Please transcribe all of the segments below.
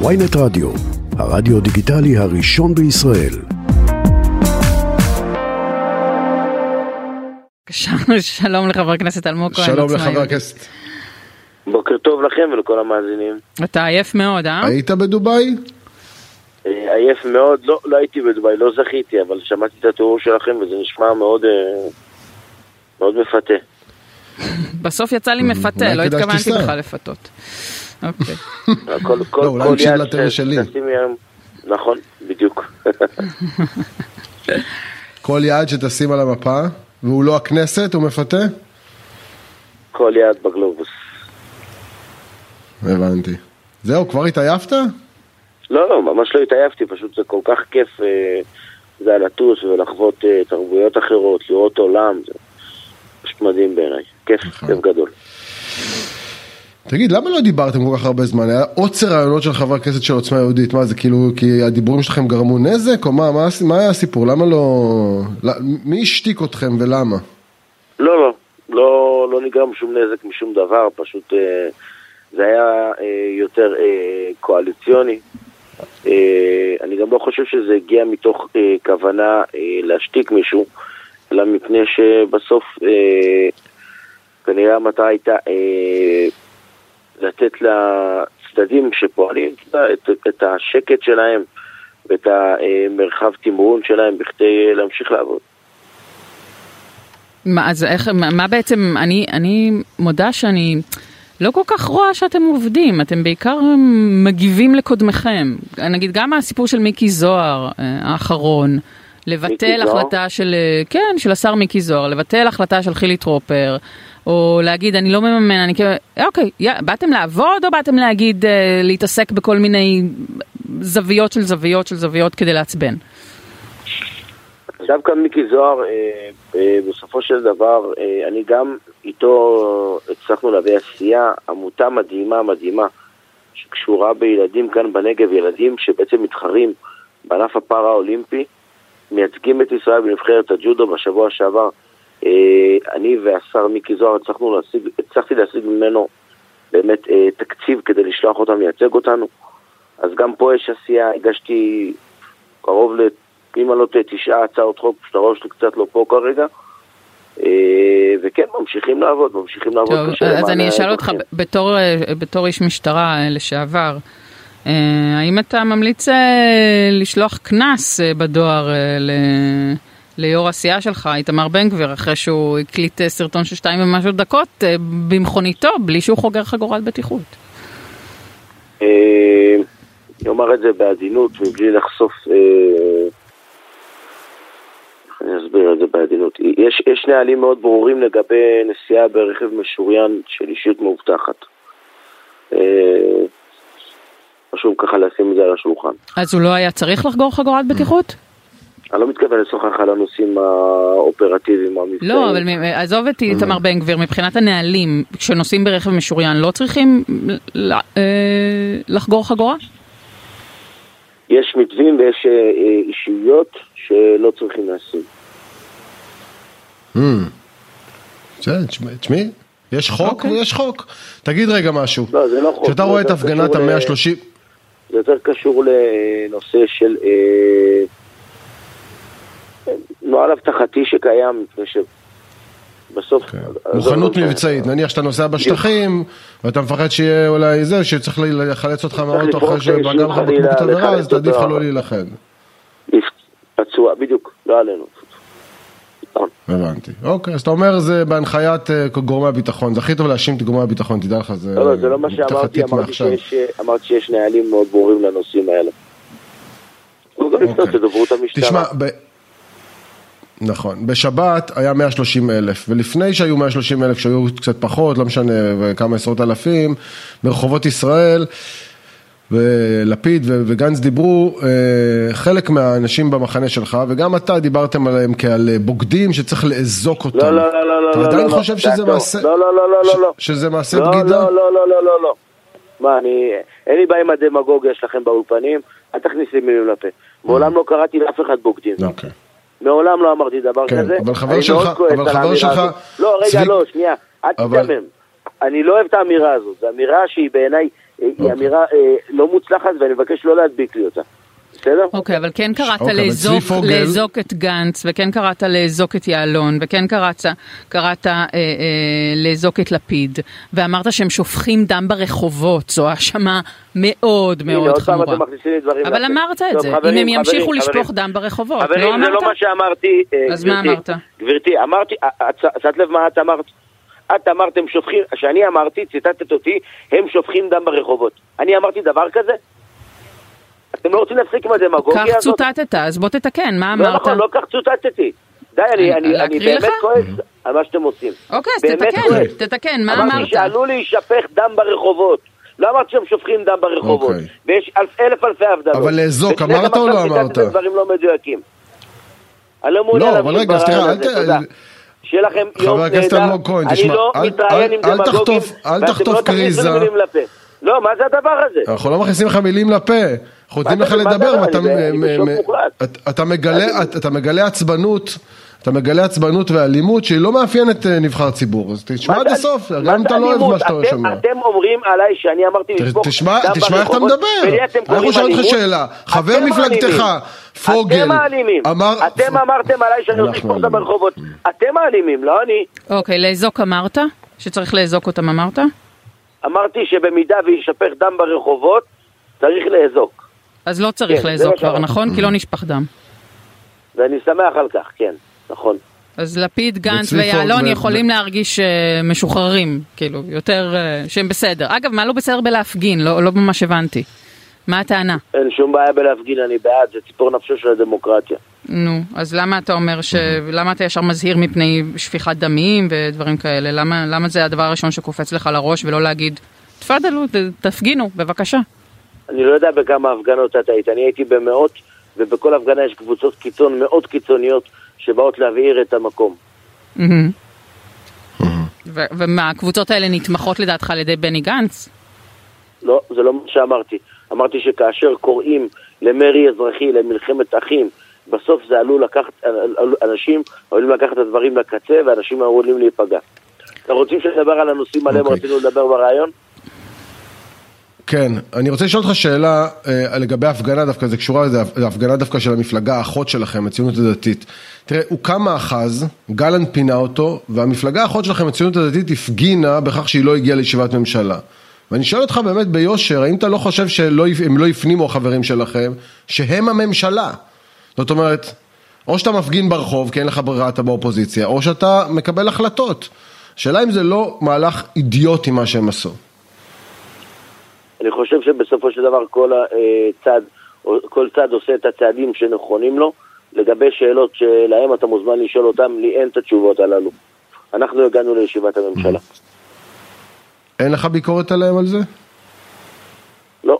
ויינט רדיו, הרדיו דיגיטלי הראשון בישראל. שלום לחבר הכנסת אלמוג כהן. שלום לחבר. הכנסת. בוקר טוב לכם ולכל המאזינים. אתה עייף מאוד, אה? היית בדובאי? אה, עייף מאוד, לא, לא הייתי בדובאי, לא זכיתי, אבל שמעתי את התיאור שלכם וזה נשמע מאוד, אה, מאוד מפתה. בסוף יצא לי מפתה, לא התכוונתי. בכלל לפתות. אוקיי. כל, כל, לא, אולי לטלוויזיה ש- שלי. נכון, בדיוק. כל יעד שתשים על המפה, והוא לא הכנסת, הוא מפתה? כל יד בגלובוס. הבנתי. זהו, כבר התעייפת? לא, לא, ממש לא התעייפתי, פשוט זה כל כך כיף, אה, זה היה לטוס ולחוות אה, תרבויות אחרות, לראות עולם, זה פשוט מדהים בעיניי. כיף, נכון. כיף גדול. תגיד, למה לא דיברתם כל כך הרבה זמן? היה עוצר רעיונות של חבר כנסת של עוצמה יהודית, מה זה כאילו, כי הדיבורים שלכם גרמו נזק, או מה, מה, מה היה הסיפור? למה לא... לא- מי השתיק אתכם ולמה? לא, לא, לא, לא נגרם שום נזק משום דבר, פשוט אה, זה היה אה, יותר אה, קואליציוני. אה, אני גם לא חושב שזה הגיע מתוך אה, כוונה אה, להשתיק מישהו, אלא מפני שבסוף אה, כנראה המטרה הייתה אה, לתת לצדדים שפועלים את, את, את השקט שלהם ואת המרחב תמרון שלהם בכדי להמשיך לעבוד. מה, אז איך, מה, מה בעצם, אני, אני מודה שאני לא כל כך רואה שאתם עובדים, אתם בעיקר מגיבים לקודמיכם. נגיד גם הסיפור של מיקי זוהר אה, האחרון, לבטל מיקי זוהר? החלטה של, אה, כן, של השר מיקי זוהר, לבטל החלטה של חילי טרופר, או להגיד אני לא מממן, אני כאילו, אוקיי, יא, באתם לעבוד או באתם להגיד, אה, להתעסק בכל מיני זוויות של זוויות של זוויות כדי לעצבן? דווקא מיקי זוהר, אה, אה, בסופו של דבר, אה, אני גם איתו הצלחנו להביא עשייה, עמותה מדהימה מדהימה, שקשורה בילדים כאן בנגב, ילדים שבעצם מתחרים בענף הפארה האולימפי, מייצגים את ישראל בנבחרת הג'ודו בשבוע שעבר. אה, אני והשר מיקי זוהר הצלחנו להשיג, הצלחתי להשיג ממנו באמת אה, תקציב כדי לשלוח אותם לייצג אותנו. אז גם פה יש עשייה, הגשתי קרוב ל... אם אני לא טועה, תשעה הצעות חוק, פשוט הראש שלי קצת לא פה כרגע. אה, וכן, ממשיכים לעבוד, ממשיכים לעבוד טוב, קשה. אז אני אשאל אותך. בתור, בתור איש משטרה לשעבר, האם אתה ממליץ לשלוח קנס בדואר ל- ליו"ר הסיעה שלך, איתמר בן גביר, אחרי שהוא הקליט אה, סרטון של שתיים ומשהו דקות אה, במכוניתו, בלי שהוא חוגר חגורת בטיחות? אה, אני אומר את זה בעדינות, מבלי לחשוף... איך אני אסביר את זה בעדינות. יש, יש נהלים מאוד ברורים לגבי נסיעה ברכב משוריין של אישיות מאובטחת. חשוב ככה לשים את זה על השולחן. אז הוא לא היה צריך לחגור חגורת בטיחות? אני לא מתכוון לשוחח על הנושאים האופרטיביים המבצעיים. לא, אבל עזוב את איתמר בן גביר, מבחינת הנהלים, כשנוסעים ברכב משוריין, לא צריכים אה, לחגור חגורה? יש מתווים ויש אה, אה, אישיויות שלא צריכים לשים. Hmm. תשמעי, יש חוק אוקיי. ויש חוק. תגיד רגע משהו. לא, זה לא חוק. כשאתה רואה את הפגנת המאה השלושים... זה יותר קשור לנושא של נוהל אבטחתי שקיים, מפני שבסוף... כן. עזוב, מוכנות לא, מבצעית, נניח שאתה נוסע בשטחים ואתה מפחד שיהיה אולי זה, שצריך לחלץ אותך מהאוטו אחרי היישוב לך בקבוק תבערה, אז תעדיף לך אותו. לא להילחם. פצוע, בדיוק, לא עלינו. נכון. הבנתי. אוקיי, אז אתה אומר זה בהנחיית אה, גורמי הביטחון, זה הכי טוב להאשים את גורמי הביטחון, תדע לך, זה לא, לא, זה לא מה שאמרתי, עתיק אמרתי. שיש, נהלים מאוד ברורים לנושאים האלה. אוקיי. תשמע. נכון, בשבת היה 130 אלף, ולפני שהיו 130 אלף, שהיו קצת פחות, לא משנה, וכמה עשרות אלפים, ברחובות ישראל, ולפיד וגנץ דיברו, אה, חלק מהאנשים במחנה שלך, וגם אתה דיברתם עליהם כעל אה, בוגדים שצריך לאזוק אותם. לא, לא, לא, לא, לא, אתה לא, עדיין לא, חושב לא, שזה תעצור. מעשה, לא, לא, לא, לא, לא, לא. שזה מעשה לא, בגידה? לא, לא, לא, לא, לא, לא. מה, אני... אין לי בעיה עם הדמגוגיה שלכם באולפנים, אל תכניס לי מילים לפה. מעולם לא קראתי לאף אחד בוגדים. אוקיי. מעולם לא אמרתי דבר כן, כזה. אבל חבר שלך- אבל חבר שלך. לא, רגע, צבי- לא, שנייה, אל אבל- תיתמם. אני לא אוהב את האמירה הזאת, זו אמירה שהיא בעיניי היא אמירה אה, לא מוצלחת ואני מבקש לא להדביק לי אותה. בסדר? אוקיי, אבל כן קראת אוקיי, לאזוק, את גנץ, וכן קראת לאזוק את יעלון, וכן קראת, קראת אה, אה, לאזוק את לפיד, ואמרת שהם שופכים דם ברחובות, זו האשמה מאוד הנה, מאוד עוד פעם חמורה. אתם מכניסים לי דברים אבל. אמרת את זה, חברים, אם הם ימשיכו חברים, לשפוך חברים. דם ברחובות, חברים, לא זה אמרת? לא מה שאמרתי. אה, אז מה. אמרת? גברתי, אמרתי, את שמת לב מה את אמרת? את אמרת, הם שופכים, כשאני אמרתי, ציטטת אותי, הם שופכים דם ברחובות. אני אמרתי דבר כזה? אתם לא רוצים להפסיק עם הדמגוגיה כך הזאת? צוטטת, אז בוא תתקן, מה לא אמרת? נכון, לא כך צוטטתי. די, אני, אני- אני, באמת לך? כועס על מה שאתם עושים. אוקיי, אז תתקן, כועס. תתקן, מה אמרתי אמרת? שעלול להישפך דם ברחובות. לא אמרתי שהם שופכים דם ברחובות. אוקיי. ויש אלף, אלף אלפי הבדלות. אבל לאזוק, אמרת או לא אמרת? דברים לא מדויקים. אני לא מעוניין לא, אבל רגע, אז תראה, ברעיון אל ת... שיהיה לכם חבר יום הכנסת נהדר. אלמוג כהן, אני תשמע, לא אל- מתראיין עם דמגוגים, ואתם לא תכניסו. מילים לפה. לא, מה זה הדבר הזה? אנחנו לא מכניסים לך מילים לפה, אנחנו נותנים לך לדבר, אתה- מגלה- אתה- אתה מגלה עצבנות, אתה מגלה עצבנות ואלימות שהיא לא מאפיינת אה, נבחר ציבור, אז תשמע עד הסוף, גם אם אתה לא אוהב? מה שאתה אתם- שומע. אתם אומרים עליי שאני אמרתי לשפוך תשמע, איך אתה מדבר. אנחנו שאלנו אותך? שאלה. חבר מפלגתך. פוגל, אתם האלימים. אתם אמרתם עליי שאני רוצה לשפוך דם. ברחובות. אתם האלימים, לא אני. אוקיי, לאזוק אמרת? שצריך לאזוק אותם אמרת? אמרתי שבמידה ויישפך דם ברחובות, צריך לאזוק. אז לא צריך כן, מה כבר. נכון? כי לא נשפך דם. ואני שמח על כך, כן, נכון. אז לפיד, גנץ ויעלון ו- יכולים להרגיש אה, משוחררים, כאילו, יותר, אה, שהם בסדר. אגב, מה לא בסדר בלהפגין? לא לא ממש הבנתי. מה הטענה? אין שום בעיה בלהפגין, אני בעד, זה ציפור נפשו של הדמוקרטיה. נו, אז למה אתה אומר ש... למה אתה ישר מזהיר מפני שפיכת דמים ודברים כאלה? למה, למה זה הדבר הראשון שקופץ לך לראש ולא להגיד, תפאדלו, תפגינו, בבקשה. אני לא יודע בכמה הפגנות אתה היית, אני הייתי במאות, ובכל הפגנה יש קבוצות קיצון מאוד קיצוניות שבאות להבעיר את המקום. ומה, הקבוצות האלה נתמכות לדעתך על ידי בני גנץ? לא, זה לא מה שאמרתי. אמרתי שכאשר קוראים למרי אזרחי, למלחמת אחים, בסוף זה עלול לקחת, עלול- אנשים עלולים לקחת את הדברים לקצה ואנשים עלולים להיפגע. אתם רוצים שנדבר על הנושאים עליהם אוקיי. רצינו לדבר בריאיון? כן, אני רוצה לשאול אותך שאלה אה, לגבי הפגנה דווקא, זה קשורה לזה, זה הפגנה דווקא של המפלגה האחות שלכם, הציונות הדתית. תראה, הוקם מאחז, גלנט פינה אותו, והמפלגה האחות שלכם, הציונות הדתית, הפגינה בכך שהיא לא הגיעה לישיבת ממשלה. ואני שואל אותך באמת ביושר, האם אתה לא חושב שהם לא הפנימו החברים שלכם, שהם הממשלה? זאת אומרת, או שאתה מפגין ברחוב כי אין לך ברירה, אתה באופוזיציה, או שאתה מקבל החלטות. השאלה אם זה לא מהלך אידיוטי מה שהם עשו. אני חושב שבסופו של דבר כל הצד, כל צד עושה את הצעדים שנכונים לו. לגבי שאלות שלהם אתה מוזמן לשאול אותם, לי אין את התשובות הללו. אנחנו הגענו לישיבת הממשלה. אין לך ביקורת עליהם על זה? לא.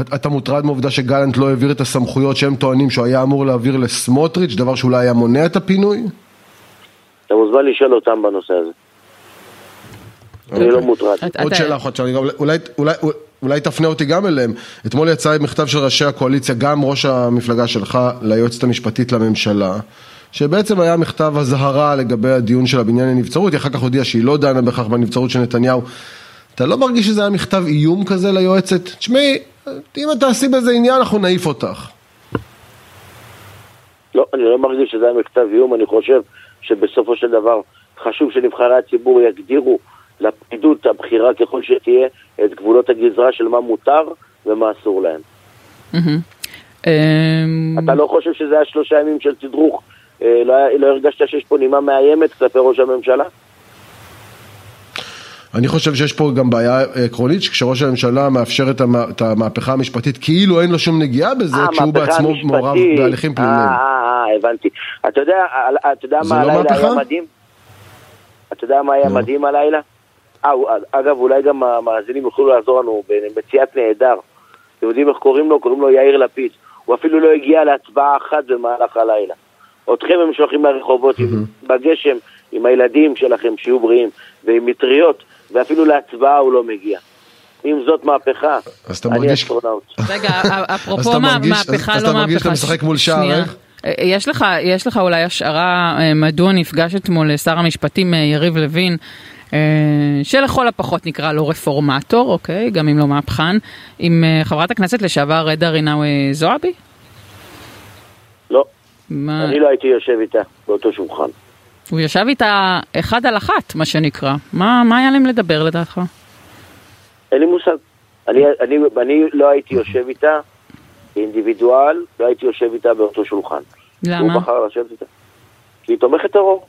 את- אתה מוטרד מהעובדה שגלנט לא העביר את הסמכויות שהם טוענים שהוא היה אמור להעביר לסמוטריץ', דבר שאולי היה מונע את הפינוי? אתה מוזמן לשאול אותם בנושא הזה. אני לא מוטרד. אתה- עוד שאלה אחת, אולי, אולי, אולי תפנה אותי גם אליהם. אתמול יצא מכתב של ראשי הקואליציה, גם ראש המפלגה שלך, ליועצת המשפטית לממשלה, שבעצם היה מכתב אזהרה לגבי הדיון שלה בעניין הנבצרות, היא אחר כך הודיעה שהיא לא דנה בכך בנבצרות של נתניהו. אתה לא מרגיש שזה היה מכתב איום כזה ליועצת? תשמעי, אם את תעשי בזה עניין, אנחנו נעיף אותך. לא, אני לא מרגיש שזה היה מכתב איום, אני חושב שבסופו של דבר חשוב שנבחרי הציבור יגדירו לפקידות הבכירה ככל שתהיה את גבולות הגזרה של מה מותר ומה אסור להם. אמ, אתה לא חושב שזה היה שלושה ימים של תדרוך? אה, לא, לא הרגשת שיש פה נימה מאיימת כלפי ראש הממשלה? אני חושב שיש פה גם בעיה עקרונית, שכשראש הממשלה מאפשר את המה- את המהפכה המשפטית, כאילו אין לו שום נגיעה בזה, אה, כשהוא בעצמו משפטית. מעורב בהליכים פליליים. אה, אה, אה, הבנתי. אתה יודע, אתה יודע מה לא הלילה מהפכה? היה מדהים? אתה יודע מה היה נו. מדהים הלילה? אה, אגב, אולי גם המאזינים יוכלו לעזור לנו במציאת נהדר. אתם יודעים איך קוראים לו? קוראים לו יאיר לפיד. הוא אפילו לא הגיע להצבעה אחת במהלך הלילה. אתכם הם שולחים לרחובות עם- בגשם, עם הילדים שלכם, שיהיו בריאים, ועם מטריות, ואפילו להצבעה הוא לא מגיע. אם זאת מהפכה, אז אתה אני מרגיש- אסטרונאוט. רגע, אפרופו אתה מה- מרגיש- מהפכה, אז לא אתה מרגיש מהפכה. שאתה משחק מול שער. ריק? אה, יש לך, יש לך אולי השערה אה, מדוע נפגש אתמול שר המשפטים אה, יריב לוין אה, שלכל הפחות נקרא לו רפורמטור, אוקיי? גם אם לא מהפכן, עם אה, חברת הכנסת לשעבר רדה רינאוי זועבי? לא, מה- אני לא הייתי יושב איתה באותו שולחן. הוא ישב איתה אחד על אחת, מה שנקרא. מה מה היה להם לדבר לדעתך? אין לי מושג. אני, אני, אני לא הייתי יושב איתה כאינדיבידואל, לא הייתי יושב איתה באותו שולחן. למה? הוא בחר לשבת איתה. כי היא תומכת טרור.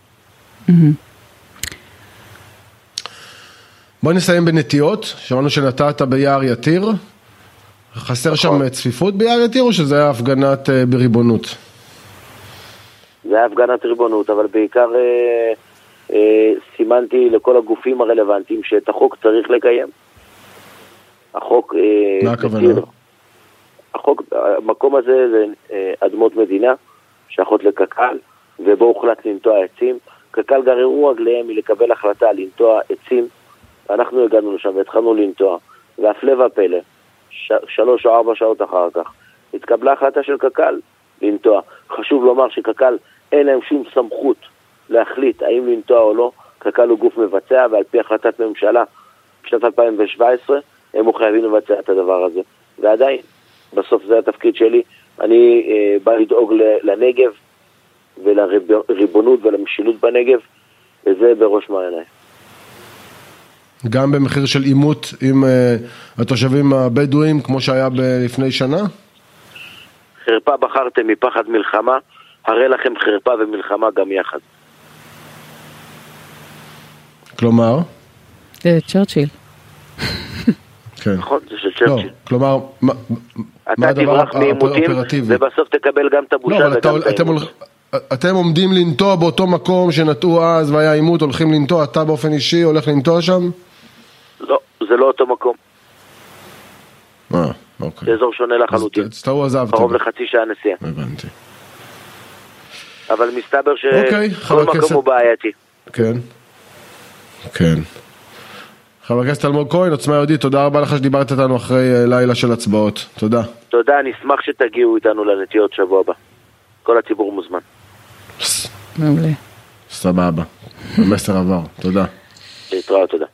בוא נסיים בנטיעות, שמענו שנטעת ביער יתיר. חסר שם נכון. צפיפות ביער יתיר או שזה היה הפגנת אה, בריבונות? זה היה הפגנת ריבונות, אבל בעיקר אה, אה, סימנתי לכל הגופים הרלוונטיים שאת החוק צריך לקיים. החוק... אה, מה הכוונה? מתיר- החוק, המקום הזה זה אה, אדמות מדינה, שייכות לקק"ל, ובו הוחלט לנטוע עצים. קק"ל גררו רגליהם מלקבל החלטה לנטוע עצים, ואנחנו הגענו לשם והתחלנו לנטוע, והפלא ופלא, ש- שלוש או ארבע שעות אחר כך, התקבלה החלטה של קק"ל לנטוע. חשוב לומר שקק"ל אין להם שום סמכות להחליט האם לנטוע או לא, קק"ל הוא גוף מבצע, ועל פי החלטת ממשלה בשנת 2017, הם מחויבים לבצע את הדבר הזה. ועדיין, בסוף זה התפקיד שלי, אני אה, בא לדאוג לנגב ולריבונות ולמשילות בנגב, וזה בראש מעייניי. גם במחיר של עימות עם אה, התושבים הבדואים, כמו שהיה לפני שנה? חרפה בחרתם מפחד מלחמה, הרי לכם חרפה ומלחמה גם יחד. כלומר? אה, צ'רצ'יל. כן. נכון? זה של לא, צ'רצ'יל. כלומר, מה הדבר האופרטיבי? ובסוף תקבל גם את הבושה לא, וגם את אתם העימות. אתם עומדים לנטוע באותו מקום שנטעו אז והיה עימות, הולכים לנטוע, אתה באופן אישי הולך לנטוע שם? זה לא אותו מקום, אה, אוקיי. זה אזור שונה לחלוטין. אז את ההוא עזבתם. קרוב לחצי שעה נסיעה. הבנתי. אבל מסתבר אוקיי, שכל הכנסת- מקום הוא בעייתי. כן. כן. חבר הכנסת אלמוג כהן, עוצמה יהודית, תודה רבה לך שדיברת איתנו אחרי אה, לילה של הצבעות. תודה. תודה, אני אשמח שתגיעו איתנו לנטיות שבוע הבא. כל הציבור מוזמן. מעולה. סבבה. המסר עבר. תודה. להתראות, תודה.